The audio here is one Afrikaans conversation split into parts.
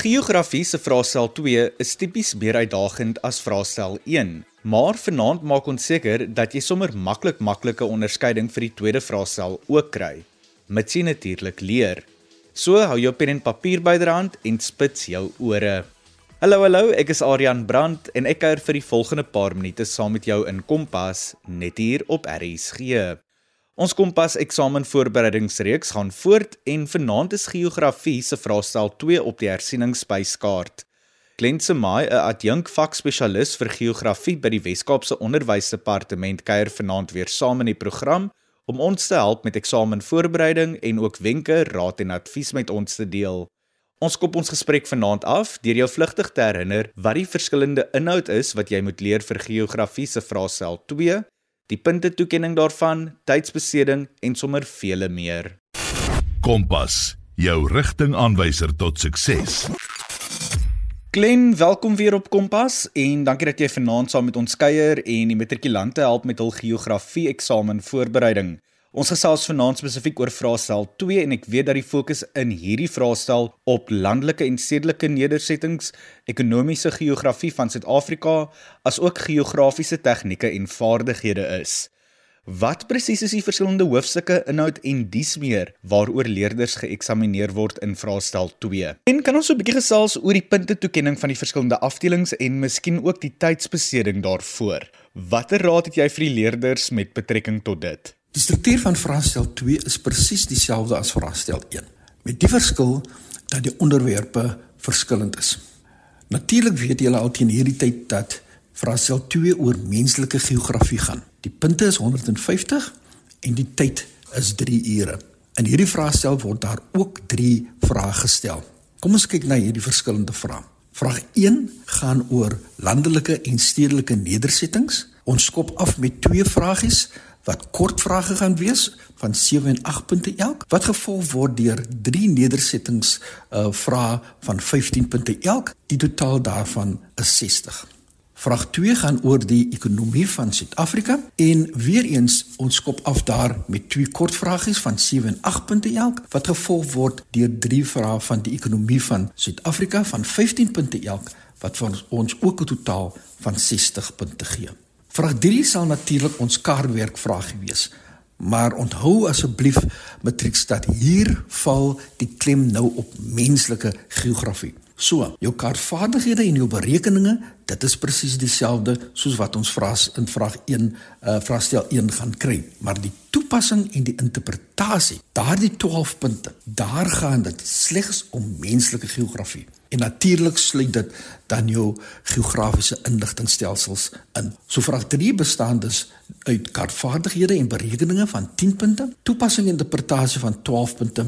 Geografie se vraestel 2 is tipies meer uitdagend as vraestel 1, maar vanaand maak ons seker dat jy sommer maklik maklike onderskeiding vir die tweede vraestel ook kry. Mits jy natuurlik leer. So hou jou pen en papier byderhand en spits jou ore. Hallo hallo, ek is Adrian Brandt en ek kuier vir die volgende paar minute saam met jou in Kompas net hier op RSG. Ons Kompas eksamenvoorbereidingsreeks gaan voort en vanaand is geografie se vraestel 2 op die hersieningsspyskaart. Glenn Semai, 'n adjunk vakspesialis vir geografie by die Wes-Kaapse Onderwysdepartement, kuier vanaand weer saam in die program om ons te help met eksamenvoorbereiding en ook wenke, raad en advies met ons te deel. Ons kop ons gesprek vanaand af deur jou vlugtig te herinner wat die verskillende inhoud is wat jy moet leer vir geografie se vraestel 2 die punte toekenning daarvan, tydsbesteding en sommer vele meer. Kompas, jou rigtingaanwyser tot sukses. Glen, welkom weer op Kompas en dankie dat jy vanaand saam met ons kuier en die matrikulante help met hul geografie eksamen voorbereiding. Ons gesels vanaand spesifiek oor vraestel 2 en ek weet dat die fokus in hierdie vraestel op landelike en stedelike nedersettings, ekonomiese geografie van Suid-Afrika, asook geografiese tegnieke en vaardighede is. Wat presies is die verskillende hoofstukke, inhoud en dies meer waaroor leerders geëksamineer word in vraestel 2? En kan ons so 'n bietjie gesels oor die punte toekenning van die verskillende afdelings en miskien ook die tydsbesteding daarvoor? Watter raad het jy vir die leerders met betrekking tot dit? Die struktuur van vraestel 2 is presies dieselfde as vraestel 1, met die verskil dat die onderwerpe verskillend is. Natuurlik weet julle al teen hierdie tyd dat vraestel 2 oor menslike geografie gaan. Die punte is 150 en die tyd is 3 ure. In hierdie vraestel word daar ook 3 vrae gestel. Kom ons kyk na hierdie verskillende vrae. Vraag 1 gaan oor landelike en stedelike nedersettings. Ons skop af met twee vragies wat kort vrae gaan wees van 7 en 8 punte elk wat gevolg word deur 3 nedersettings uh vrae van 15 punte elk die totaal daarvan is 60 Vraag 2 gaan oor die ekonomie van Suid-Afrika en weer eens ons skop af daar met twee kort vragies van 7 en 8 punte elk wat gevolg word deur 3 vrae van die ekonomie van Suid-Afrika van 15 punte elk wat vir ons ook 'n totaal van 60 punte gee. Vraag 3 sal natuurlik ons kaartwerk vraag wees. Maar onthou asseblief matrieks dat hier val die klem nou op menslike geografie. So, jou kaartvaardighede en jou berekeninge, dit is presies dieselfde soos wat ons vraas in vraag 1 uh vraestel 1 gaan kry, maar die toepassing en die interpretasie, daardie 12 punte, daar gaan dit slegs om menslike geografie. En natuurlik sluit dit dan jou geografiese inligtingstelsels in. So vraag 3 bestaan dus uit kaartvaardighede en berekeninge van 10 punte, toepassing en interpretasie van 12 punte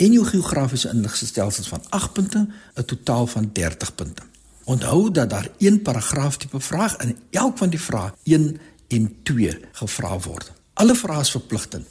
en jou geografiese inligtingstelsels van 8 punte, 'n totaal van 30 punte. Onthou dat daar een paragraaf tipe vraag in elk van die vrae 1 en 2 gevra word. Alle vrae is verpligtend.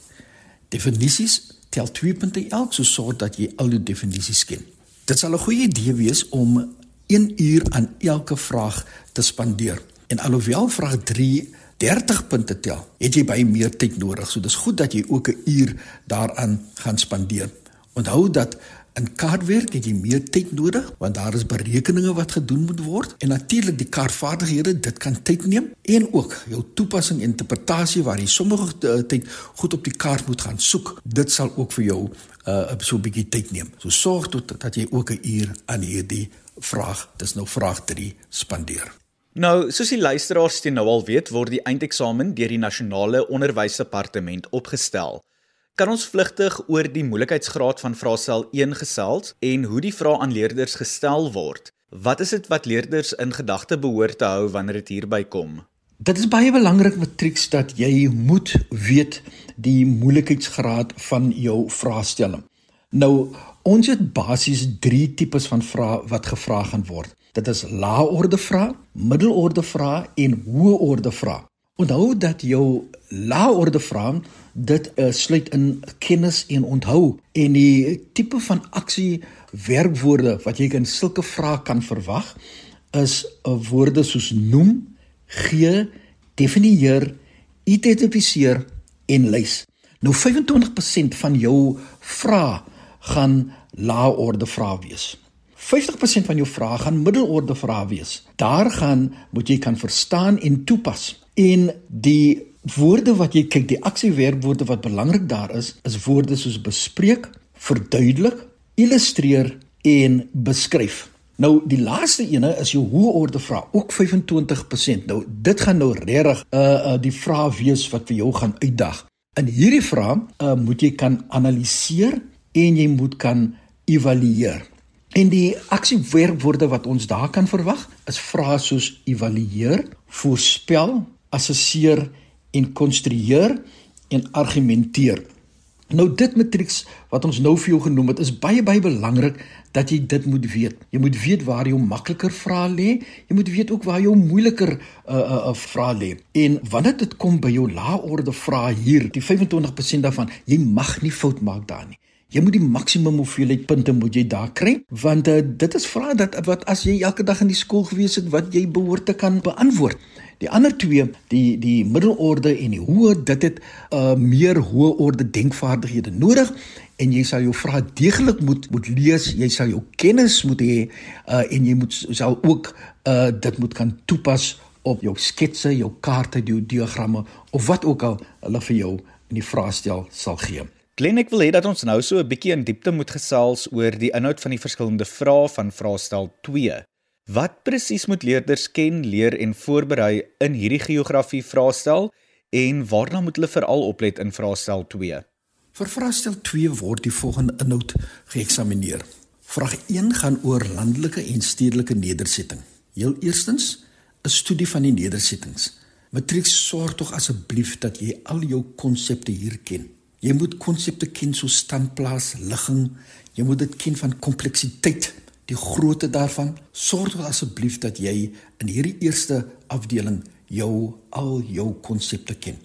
Definisies tel 2 punte elk, so sorg dat jy al die definisies ken. Dit sal 'n goeie idee wees om 1 uur aan elke vraag te spandeer. En alhoewel vraag 3 30 punte tel, het jy baie meer tyd nodig. So dis goed dat jy ook 'n uur daaraan gaan spandeer. Onthou dat in kaartwerk het jy meer tyd nodig want daar is berekeninge wat gedoen moet word en natuurlik die kaartvaardighede dit kan tyd neem en ook jou toepassing interpretasie waar jy sommige eh, tyd goed op die kaart moet gaan soek. Dit sal ook vir jou uh so 'n bietjie tyd neem. So sorg tot dat jy ook 'n uur aan hierdie vraag, dis nou vraag 3 spandeer. Nou, soos die luisteraars teen nou al weet, word die eindeksamen deur die Nasionale Onderwysdepartement opgestel. Kan ons vlugtig oor die moeilikheidsgraad van vraestel 1 gesels en hoe die vrae aan leerders gestel word? Wat is dit wat leerders in gedagte behoort te hou wanneer dit hierby kom? Dit is baie belangrik matrieks dat jy moet weet die moeilikheidsgraad van jou vraestelling. Nou, ons het basies 3 tipes van vrae wat gevra gaan word. Dit is lae orde vrae, middelorde vrae en hoë orde vrae. Onthou dat jou lae orde vrae dit uh, sluit in kennis en onthou en die tipe van aksie werkwoorde wat jy in sulke vrae kan verwag is uh, woorde soos noem, gee, definieer, identifiseer en lys. Nou 25% van jou vrae gaan lae orde vrae wees. 50% van jou vrae gaan middelorde vrae wees. Daar gaan moet jy kan verstaan en toepas. En die woorde wat jy kyk, die aksiewerkwoorde wat belangrik daar is, is woorde soos bespreek, verduidelik, illustreer en beskryf. Nou die laaste ene is jou hoë orde vraag, ook 25%. Nou dit gaan nou regtig uh uh die vraag wees wat vir jou gaan uitdag. In hierdie vraag uh moet jy kan analiseer en jy moet kan evalueer. En die aksiewerkwoorde wat ons daar kan verwag is vrae soos evalueer, voorspel, assesseer en konstrueer en argumenteer. Nou dit matrieks wat ons nou vir jou genoem het is baie baie belangrik dat jy dit moet weet. Jy moet weet waar jou makliker vrae lê. Jy moet weet ook waar jou moeiliker uh uh, uh vrae lê. En wanneer dit kom by jou laorde vrae hier, die 25% daarvan, jy mag nie fout maak daar nie. Jy moet die maksimum hoeveelheid punte moet jy daar kry want uh, dit is vrae dat wat as jy elke dag in die skool gewees het wat jy behoort te kan beantwoord. Die ander twee, die die middelorde en die hoë, dit het uh meer hoë orde denkvaardighede nodig en jy sal jou vrae deeglik moet moet lees, jy sal jou kennis moet hê uh en jy moet sal ook uh dit moet kan toepas op jou sketse, jou kaarte, jou diagramme of wat ook al hulle vir jou in die vraestel sal gee. Glen ek wil hê dat ons nou so 'n bietjie in diepte moet gesels oor die inhoud van die verskillende vrae van vraestel 2. Wat presies moet leerders ken, leer en voorberei in hierdie geografie vraestel en waarna moet hulle veral oplet in vraestel 2? Vir vraestel 2 word die volgende inhoud geëksamineer. Vraag 1 gaan oor landelike en stedelike nedersetting. Heel eerstens 'n studie van die nedersettings. Matriek sorg tog asseblief dat jy al jou konsepte hier ken. Jy moet konsepte ken soos standplaas, ligging, jy moet dit ken van kompleksiteit die grootte daarvan. Sorg asseblief dat jy in hierdie eerste afdeling jou al jou konsepte ken.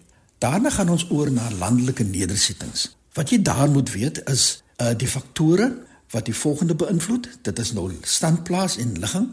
Daarna gaan ons oor na landelike nedersettings. Wat jy daar moet weet is uh die faktore wat die volgende beïnvloed. Dit is nou standplaas en ligging.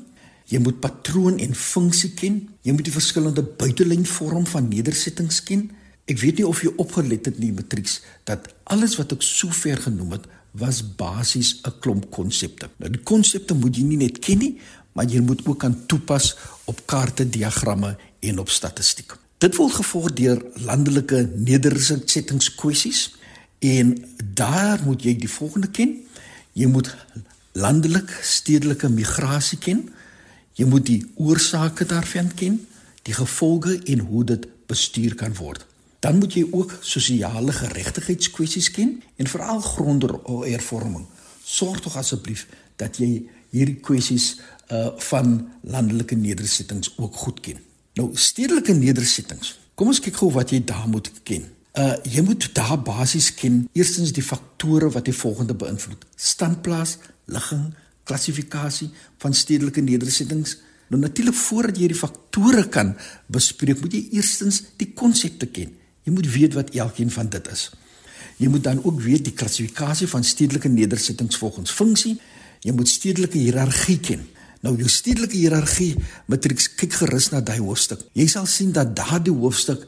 Jy moet patroon en funksie ken. Jy moet die verskillende buitelynvorm van nedersettings ken. Ek weet nie of jy opgelet het nie matrieks dat alles wat ek sover genoem het was basies 'n klomp konsepte. Nou die konsepte moet jy nie net ken nie, maar jy moet ook kan toepas op kaarte, diagramme en op statistiek. Dit word gevolg deur landelike nedersettingskwessies en daar moet jy die volgende ken. Jy moet landelik stedelike migrasie ken. Jy moet die oorsake daarvan ken, die gevolge en hoe dit bestuur kan word. Dan moet jy ook sosiale geregtigheidskwessies ken en veral grondervorming. Sorg tog asseblief dat jy hierdie kwessies uh van landelike nedersettings ook goed ken. Nou stedelike nedersettings. Kom ons kyk gou wat jy daar moet ken. Uh jy moet daar basies ken eerstens die faktore wat die volgende beïnvloed: standplaas, ligging, klassifikasie van stedelike nedersettings. Nou natuurlik voordat jy hierdie faktore kan bespreek, moet jy eerstens die konsepte ken. Jy moet weet wat elkeen van dit is. Jy moet dan ook weet die klassifikasie van stedelike nedersettings volgens funksie. Jy moet stedelike hiërargie ken. Nou jou stedelike hiërargie matrieks kyk gerus na daai hoofstuk. Jy sal sien dat daardie hoofstuk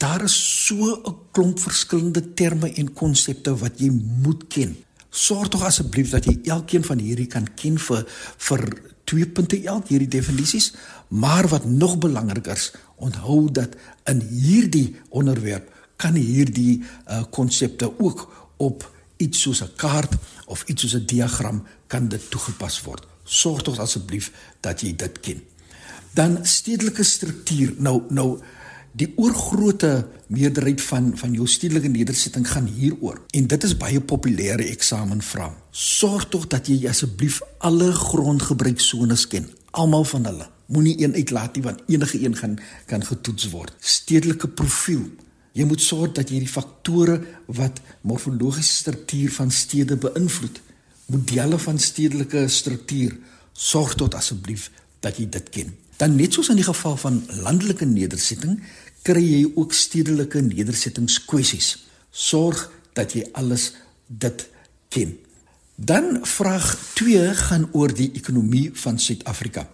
daar is so 'n klomp verskillende terme en konsepte wat jy moet ken. Sorg tog asseblief dat jy elkeen van hierdie kan ken vir vir twee punte elk hierdie definisies, maar wat nog belangriker is, onthou dat in hierdie onderwerp kan hierdie uh, konsepte uh, ook op iets soos 'n kaart of iets soos 'n diagram kan dit toegepas word. Sorg tog asseblief dat jy dit ken. Dan stedelike struktuur. Nou nou die oorgrootste meerderheid van van jou stedelike nedersetting gaan hieroor en dit is baie populêre eksamenvraag. Sorg tog dat jy asseblief alle grondgebruiksones ken, almal van hulle. Moenie een uitlaat nie want enige een gaan kan getoets word. Stedelike profiel. Jy moet sorg dat jy die faktore wat morfologiese struktuur van stede beïnvloed, modelle van stedelike struktuur, sorg tot asseblief dat jy dit ken. Dan net soos in die geval van landelike nedersetting, kry jy ook stedelike nedersettingskwessies. Sorg dat jy alles dit ken. Dan vraag 2 gaan oor die ekonomie van Suid-Afrika.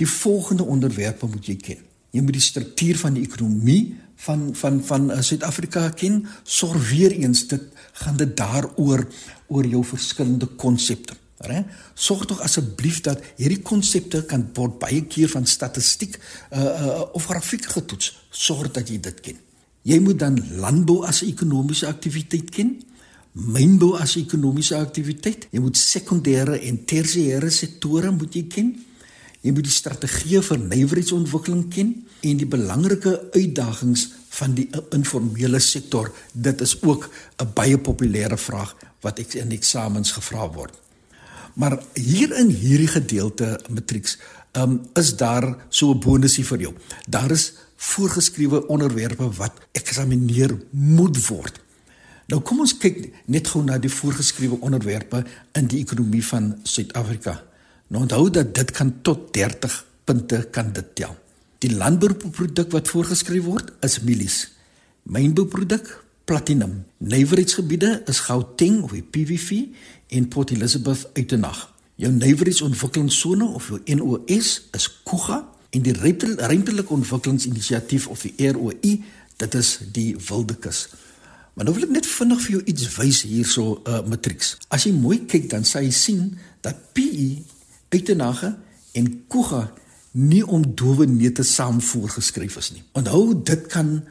Die volgende onderwerpe moet jy ken. Jy moet die struktuur van die ekonomie van van van uh, Suid-Afrika ken. Sorg weer eens dit gaan dit daaroor oor jou verskillende konsepte. Reg? Sorg tog asseblief dat hierdie konsepte kan word baie keer van statistiek uh, uh, of grafiek getoets. Sorg dat jy dit ken. Jy moet dan landbou as 'n ekonomiese aktiwiteit ken, mynbou as 'n ekonomiese aktiwiteit. Jy moet sekondêre en tersiêre sektore moet jy ken. Jy moet die strategie vir nywerheidsontwikkeling ken en die belangrike uitdagings van die informele sektor. Dit is ook 'n baie populêre vraag wat ek in eksamens gevra word. Maar hier in hierdie gedeelte matrieks, um, is daar so 'n bonusie vir jou. Daar is voorgeskrewe onderwerpe wat eksamineer moet word. Nou kom ons kyk net gou na die voorgeskrewe onderwerpe in die ekonomie van Suid-Afrika. Nou onthou dat dit kan tot 30 punte kan dit tel. Die landbouproduk wat voorgeskryf word is mielies. Mynbouproduk platinum. Nywerheidsgebiede is Gauteng of die PVV en Port Elizabeth Uitenag. Jou nywerheidsontwikkelingsone of jou NOS is Kuga en die ruimtelike ontwikkelingsinisiatief of die ROI, dit is die Wildekus. Maar nou wil ek net vinnig vir jou iets wys hierso 'n uh, matrieks. As jy mooi kyk dan sal jy sien dat PE Uitenage en Kuga nie om dowe neute saam voorgeskryf is nie. Onthou dit kan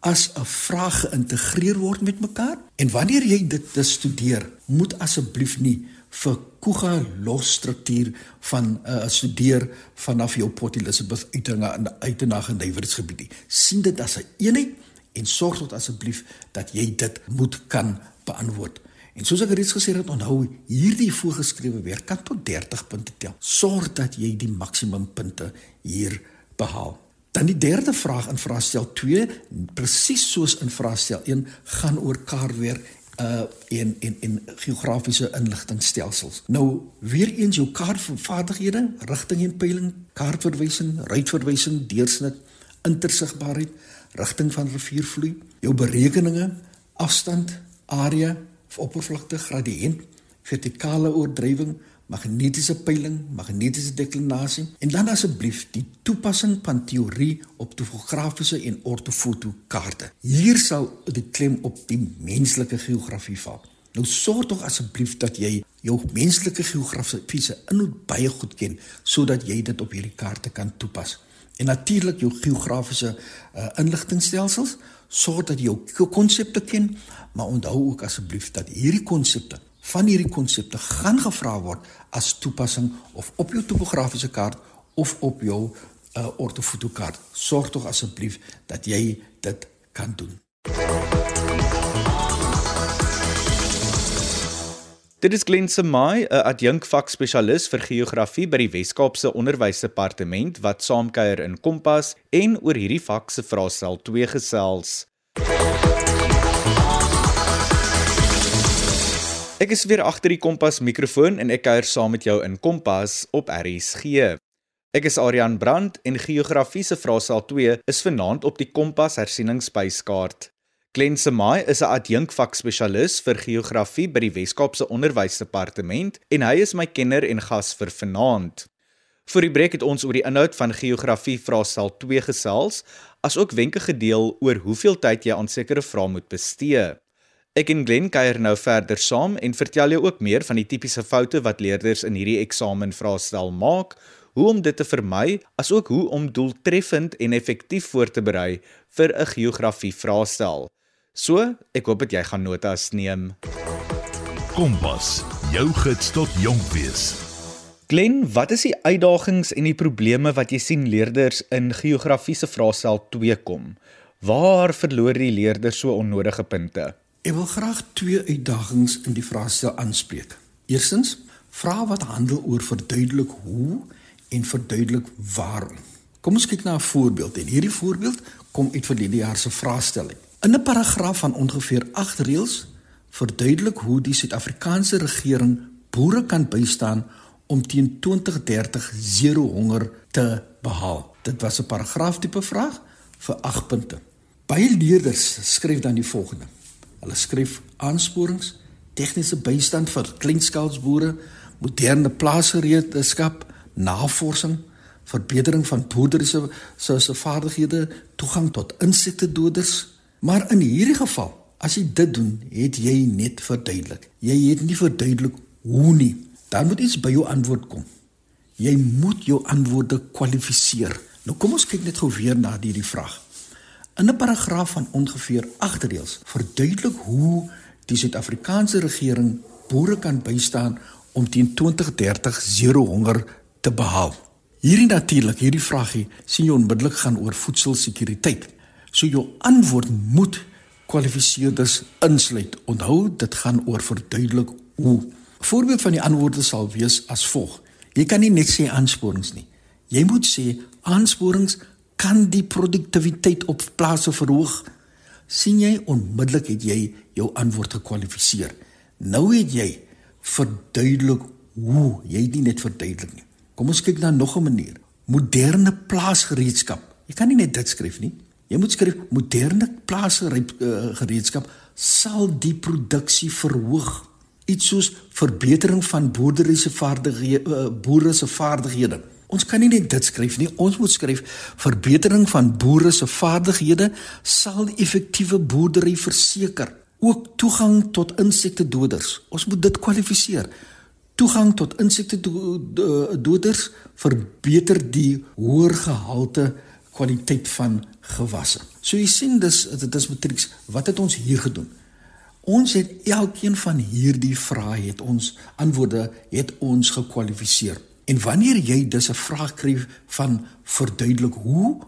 as 'n vraag geïntegreer word met mekaar en wanneer jy dit studeer, moet asseblief nie vir Kuga losstruktuur van 'n uh, studeer vanaf jou Port Elizabeth uitdinge in uitnag en nywerheidsgebied. sien dit as 'n een eenheid en sorg tot asseblief dat jy dit moet kan beantwoord. En soos ek reeds gesê het, onthou hierdie voorgeskrewe werk kan tot 30 punte tel. Sorg dat jy die maksimum punte hier behaal. Dan die derde vraag in vraestel 2, presies soos in vraestel 1, gaan oor kaartwerk uh en en en geografiese inligtingstelsels. Nou weer eens jou kaartvaardighede, rigting en peiling, kaartverwysing, ruitverwysing, deursnit, intersigbaarheid, rigting van riviervloei, jou berekeninge, afstand, area of oppervlakte, gradiënt, vertikale oordrywing, magnetiese peiling, magnetiese deklinasie en dan asseblief die toepassing van teorie op topografiese en ortofotokaarte. Hier sal die klem op die menslike geografie val. Nou sorg tog asseblief dat jy jou menslike geografiese inhoud baie goed ken sodat jy dit op hierdie kaarte kan toepas. En natuurlik jou geografiese uh, inligtingstelsels sorg dat jy jou konsepte ken, maar onthou ook asseblief dat hierdie konsepte van hierdie konsepte gaan gevra word as toepassing of op jou topografiese kaart of op jou uh, ortofotokaart. Sorg tog asseblief dat jy dit kan doen. Dit is Glen Semai, 'n adjunkvakspesialis vir geografie by die Wes-Kaapse Onderwysdepartement wat saamkuier in Kompas en oor hierdie vak se vraestel 2 gesels. Ek is weer agter die Kompas mikrofoon en ek kuier saam met jou in Kompas op RSG. Ek is Adrian Brandt en geografie se vraestel 2 is vanaand op die Kompas hersieningsspyskaart. Glen Semai is 'n adjunkvakspesialis vir geografie by die Wes-Kaapse Onderwysdepartement en hy is my kenner en gas vir vanaand. Vir die breek het ons oor die inhoud van geografie vraestel 2 gesels, asook wenke gedeel oor hoeveel tyd jy aan sekere vrae moet bestee. Ek en Glen kuier nou verder saam en vertel jou ook meer van die tipiese foute wat leerders in hierdie eksamen vraestel maak, hoe om dit te vermy, asook hoe om doeltreffend en effektief voor te berei vir 'n geografie vraestel. So, ek hoop dat jy gaan notas neem. Kompas, jou gids tot jonk wees. Glen, wat is die uitdagings en die probleme wat jy sien leerders in geografie se vraestel 2 kom? Waar verloor die leerders so onnodige punte? Ek wil graag twee uitdagings in die vraestel aanspreek. Eerstens, vra wat handel oor verduidelik hoe en verduidelik waarom. Kom ons kyk na 'n voorbeeld en hierdie voorbeeld kom uit verlede jaar se vraestelling. In 'n paragraaf van ongeveer 8 reëls verduidelik hoe die Suid-Afrikaanse regering boere kan bystaan om teen 2030 zero honger te behaal. Dit was 'n paragraaf tipe vraag vir 8 punte. Baie leerders skryf dan die volgende: Hulle skryf aansporings, tegniese bystand vir kleinskaalsboere, moderne plaasgereedskap, navorsing, verbetering van boerders se se vaardighede, toegang tot insektedoders. Maar in hierdie geval, as jy dit doen, het jy net verduidelik. Jy het nie verduidelik hoe nie. Dan moet iets by jou antwoord kom. Jy moet jou antwoorde kwalifiseer. Nou kom ons kyk net gou weer na hierdie vraag. In 'n paragraaf van ongeveer 8 reëls verduidelik hoe die Suid-Afrikaanse regering boere kan bystaan om teen 2030 zero honger te behaal. Hierdie natuurlik, hierdie vraagie sien jy onmiddellik gaan oor voedselsekuriteit. So jou antwoord moet kwalifiseerders insluit. Onthou, dit gaan oor verduidelik hoe. Voorbeeld van die antwoorde sal wees as volg: Jy kan nie net sê aansporings nie. Jy moet sê aansporings kan die produktiwiteit op plase verhoog. sien jy onmiddellik het jy jou antwoord gekwalifiseer. Nou het jy verduidelik hoe, jy het nie net verduidelik nie. Kom ons kyk na nog 'n manier. Moderne plaasgereedskap. Jy kan nie net dit skryf nie. Jy moet skryf moderne plaasgereedskap sal die produksie verhoog. Iets soos verbetering van boerdery se vaardighede, uh, boere se vaardighede. Ons kan nie net dit skryf nie. Ons moet skryf verbetering van boere se vaardighede sal effektiewe boerdery verseker. Ook toegang tot insektedoders. Ons moet dit kwalifiseer. Toegang tot insektedoders verbeter die hoër gehalte kwaliteit van gewasse. So jy sien dis dit is matrieks. Wat het ons hier gedoen? Ons het elkeen van hierdie vrae het ons antwoorde het ons gekwalifiseer. En wanneer jy dus 'n vraag kry van verduidelik hoe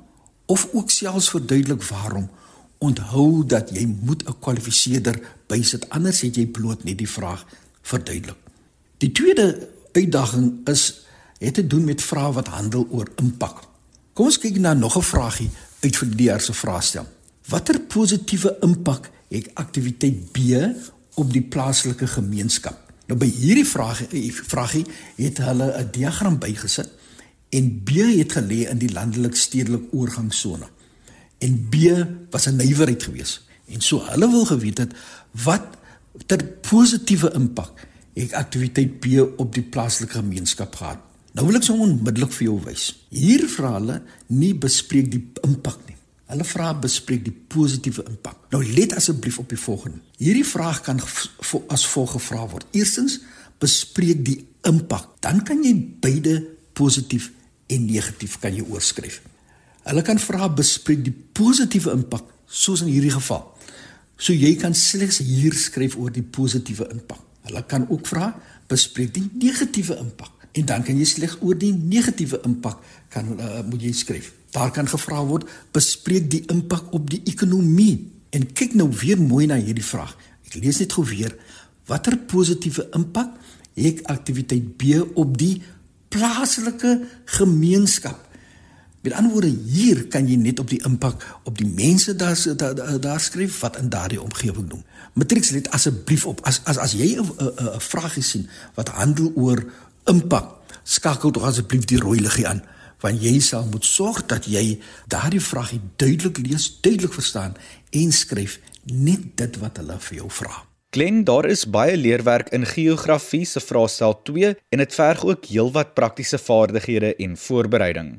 of ook selfs verduidelik waarom, onthou dat jy moet 'n kwalifiseerder bysit anders het jy bloot net die vraag verduidelik. Die tweede uitdaging is het te doen met vrae wat handel oor impak. Kom ons kyk na nog 'n vraagie uit vir die eerste vraestel. Watter positiewe impak het aktiwiteit B op die plaaslike gemeenskap? Nou by hierdie vraag vragie het hulle 'n diagram bygesit en B het gelê in die landelik stedelik oorgangsone. En B was 'n nywerheid geweest. En so hulle wil geweet het wat ter positiewe impak het aktiwiteit B op die plaaslike gemeenskap gehad. Nou wil ek so onmiddellik vir jou wys. Hier vra hulle nie bespreek die impak nie. Hulle vra bespreek die positiewe impak. Nou let asseblief op die volgende. Hierdie vraag kan as volg gevra word. Eerstens, bespreek die impak. Dan kan jy beide positief en negatief kan jy oorskryf. Hulle kan vra bespreek die positiewe impak soos in hierdie geval. So jy kan slegs hier skryf oor die positiewe impak. Hulle kan ook vra bespreek die negatiewe impak en dan kan jy slegs oor die negatiewe impak kan uh, moet jy skryf. Daar kan gevra word bespreek die impak op die ekonomie. En kyk nou weer mooi na hierdie vraag. Ek lees net gou weer. Watter positiewe impak het aktiwiteit B op die plaaslike gemeenskap? Met ander woorde, hier kan jy net op die impak op die mense daar daar, daar, skryf wat in daardie omgewing doen. Matrix let asseblief op as as as jy 'n vraagie sien wat handel oor impak, skakel tog asseblief die rooi liggie aan want jy sal moet sorg dat jy daardie vraagie duidelik lees, duidelik verstaan en skryf net dit wat hulle vir jou vra. Glen, daar is baie leerwerk in geografie se vraestel 2 en dit verg ook heelwat praktiese vaardighede en voorbereiding.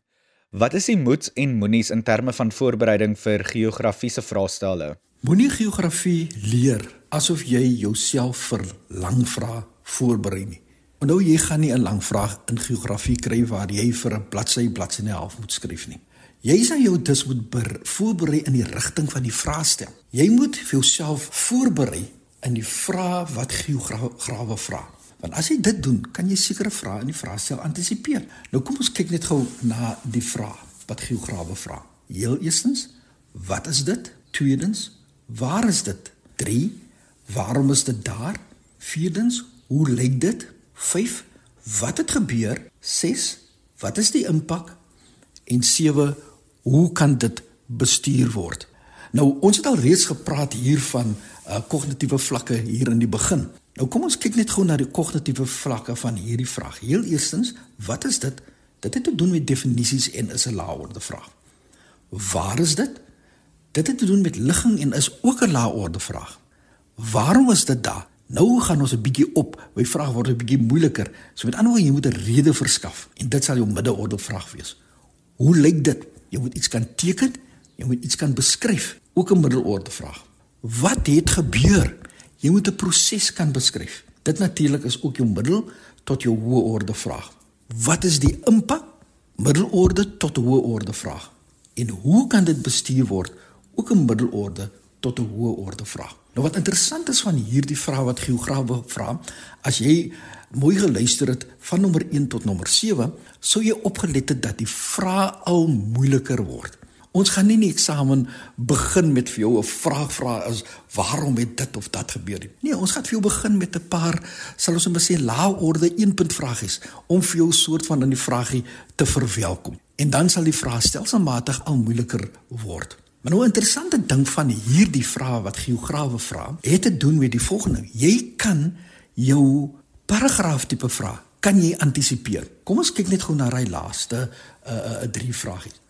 Wat is die moets en moenies in terme van voorbereiding vir geografie se vraestelle? Moenie geografie leer asof jy jouself vir lang vrae voorberei nie. Onthou jy gaan nie 'n lang vraag in geografie kry waar jy vir 'n bladsy bladsy en 'n half moet skryf nie. Jy sal jou dus moet voorberei in die rigting van die vraestel. Jy moet vir jouself voorberei in die vrae wat geograwe vra. Want as jy dit doen, kan jy sekere vrae in die vraestel antisipeer. Nou kom ons kyk net gou na die vraag wat geograwe vra. Heel eerstens, wat is dit? Tweedens, waar is dit? 3. Waarom is dit daar? Vierdens, hoe lyk dit? 5 wat het gebeur? 6 wat is die impak? En 7 hoe kan dit bestuur word? Nou ons het al reeds gepraat hier van uh, kognitiewe vlakke hier in die begin. Nou kom ons kyk net gou na die kognitiewe vlakke van hierdie vraag. Heel eerstens wat is dit? Dit het te doen met definisies en is 'n laeorde vraag. Waar is dit? Dit het te doen met ligging en is ook 'n laeorde vraag. Waarom is dit daar Nou gaan ons 'n bietjie op. My vraag word 'n bietjie moeiliker. So met ander woorde, jy moet 'n rede verskaf en dit sal jou middeorde vraag wees. Hoe lyk dit? Jy moet iets kan teken, jy moet iets kan beskryf. Ook 'n middelorde vraag. Wat het gebeur? Jy moet 'n proses kan beskryf. Dit natuurlik is ook jou middel tot jou hoë orde vraag. Wat is die impak? Middelorde tot hoë orde vraag. En hoe kan dit bestuur word? Ook 'n middelorde tot 'n hoë orde vraag. Nou wat interessant is van hierdie vraag wat geograwe vra, as jy mooi geluister het van nommer 1 tot nommer 7, sou jy opgelet het dat die vraag al moeiliker word. Ons gaan nie die eksamen begin met vir jou 'n vraag vra as waarom het dit of dat gebeur nie. Nee, ons gaan vir jou begin met 'n paar sal ons net sê lae orde 1 punt vragies om vir jou soort van in die vragie te verwelkom. En dan sal die vraag stelselmatig al moeiliker word. Maar nou 'n interessante ding van hierdie vrae wat geograwe vra, het te doen met die volgende. Jy kan jou paragraaf tipe vraag kan jy antisipeer. Kom ons kyk net gou na daai laaste uh uh drie vragies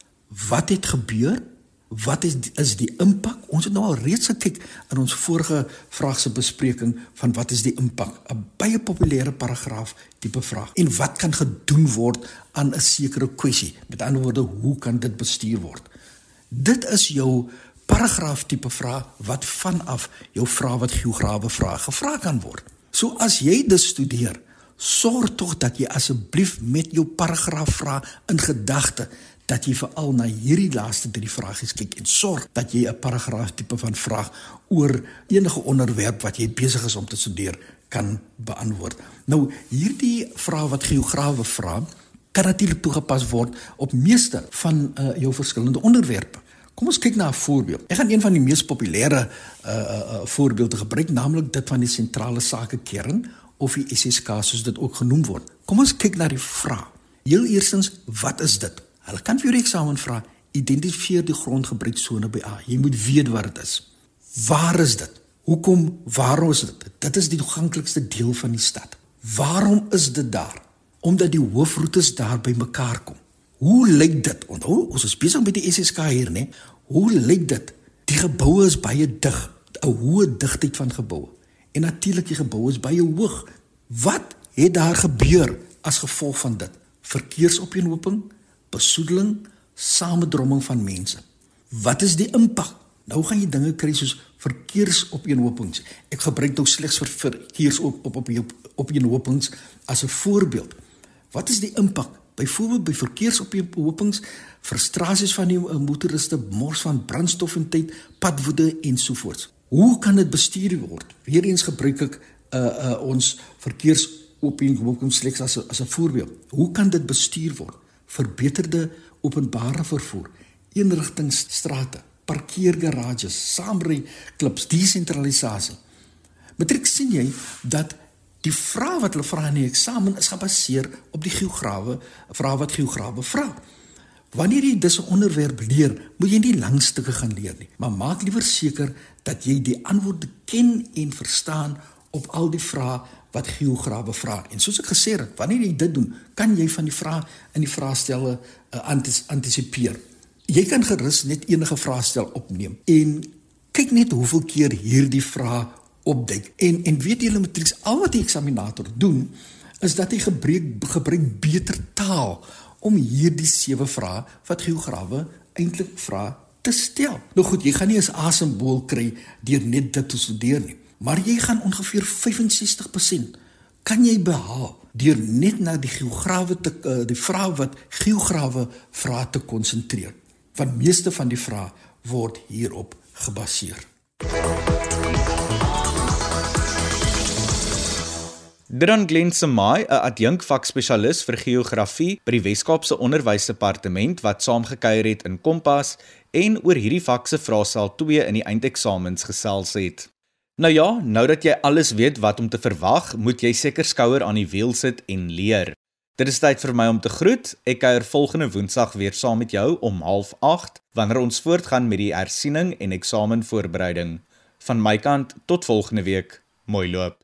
wat het gebeur? Wat is is die impak? Ons het nou al reeds gekyk in ons vorige vraag se bespreking van wat is die impak? 'n Baie populêre paragraaf tipe vraag. En wat kan gedoen word aan 'n sekere kwessie? Met ander woorde, hoe kan dit bestuur word? Dit is jou paragraaf tipe vraag wat vanaf jou vraag wat geograwe vraag gevra kan word. So as jy dit studeer, sorg tog dat jy asseblief met jou paragraaf vraag in gedagte dat jy veral na hierdie laaste drie vragies kyk en sorg dat jy 'n paragraaf tipe van vraag oor enige onderwerp wat jy besig is om te studeer kan beantwoord. Nou hierdie vraag wat geograwe vra, kan natuurlik toegepas word op meeste van uh, jou verskillende onderwerpe. Kom ons kyk na 'n voorbeeld. Ek gaan een van die mees populêre uh, uh, voorbeelde gebruik, naamlik dit van die sentrale sake kern of die SSK soos dit ook genoem word. Kom ons kyk na die vraag. Heel eerstens, wat is dit? Hulle kan vir jou eksamen vra, identifiseer die grondgebruiksone by A. Jy moet weet wat dit is. Waar is dit? Hoekom? Waarom is dit? Dit is die toeganklikste deel van die stad. Waarom is dit daar? Omdat die hoofroetes daar by mekaar kom. Hoe lyk dit? Onthou, ons is besig met die SSK hier, né? Hoe lyk dit? Die geboue is baie dig, 'n hoë digtheid van geboue. En natuurlik die geboue is baie hoog. Wat het daar gebeur as gevolg van dit? Verkeersopeenhoping, besoedeling, samedromming van mense. Wat is die impak? Nou gaan jy dinge kry soos verkeersopeenhopings. Ek gebruik nou slegs vir verkeers op op op opeenhopings as 'n voorbeeld. Wat is die impak? Byvoorbeeld by verkeersopeenhopings, frustrasies van die eh, motoriste, mors van brandstof en tyd, padwoede en so voort. Hoe kan dit bestuur word? Weereens gebruik ek uh uh ons verkeersopeenhopings slegs as 'n as 'n voorbeeld. Hoe kan dit bestuur word? verbeterde openbare vervoer, eenrigtingsstrate, parkeergarages, saamry klubs, desentralisasie. Matriek sien jy dat die vrae wat hulle vra in die eksamen is gebaseer op die geograwe vrae wat geograwe vra. Wanneer jy dis 'n onderwerp leer, moet jy nie lang stukke gaan leer nie, maar maak liewer seker dat jy die antwoorde ken en verstaan op al die vrae wat geograwe vra. En soos ek gesê het, wanneer jy dit doen, kan jy van die vrae in die vraestelle uh, antis antisipeer. Jy kan gerus net enige vraestel opneem en kyk net hoeveel keer hierdie vraag opduik. En en weet julle matrieks al wat die eksaminator doen is dat hy gebruik gebruik beter taal om hierdie sewe vrae wat geograwe eintlik vra te stel. Nou goed, jy gaan nie 'n asembool kry deur net dit te studeer nie maar jy gaan ongeveer 65% kan jy behaal deur net na die geograwe te uh, die vrae wat geograwe vrae te konsentreer. Want meeste van die vrae word hierop gebaseer. Dran Glen Samai, 'n adjunkvakspesialis vir geografie by die Wes-Kaapse Onderwysdepartement wat saamgekyer het in Kompas en oor hierdie vak se vraestel 2 in die eindeksamens gesels het. Nou ja, nou dat jy alles weet wat om te verwag, moet jy seker skouer aan die wiel sit en leer. Dit is tyd vir my om te groet. Ek kuier volgende Woensdag weer saam met jou om 08:30 wanneer ons voortgaan met die hersiening en eksamenvoorbereiding. Van my kant tot volgende week. Mooi loop.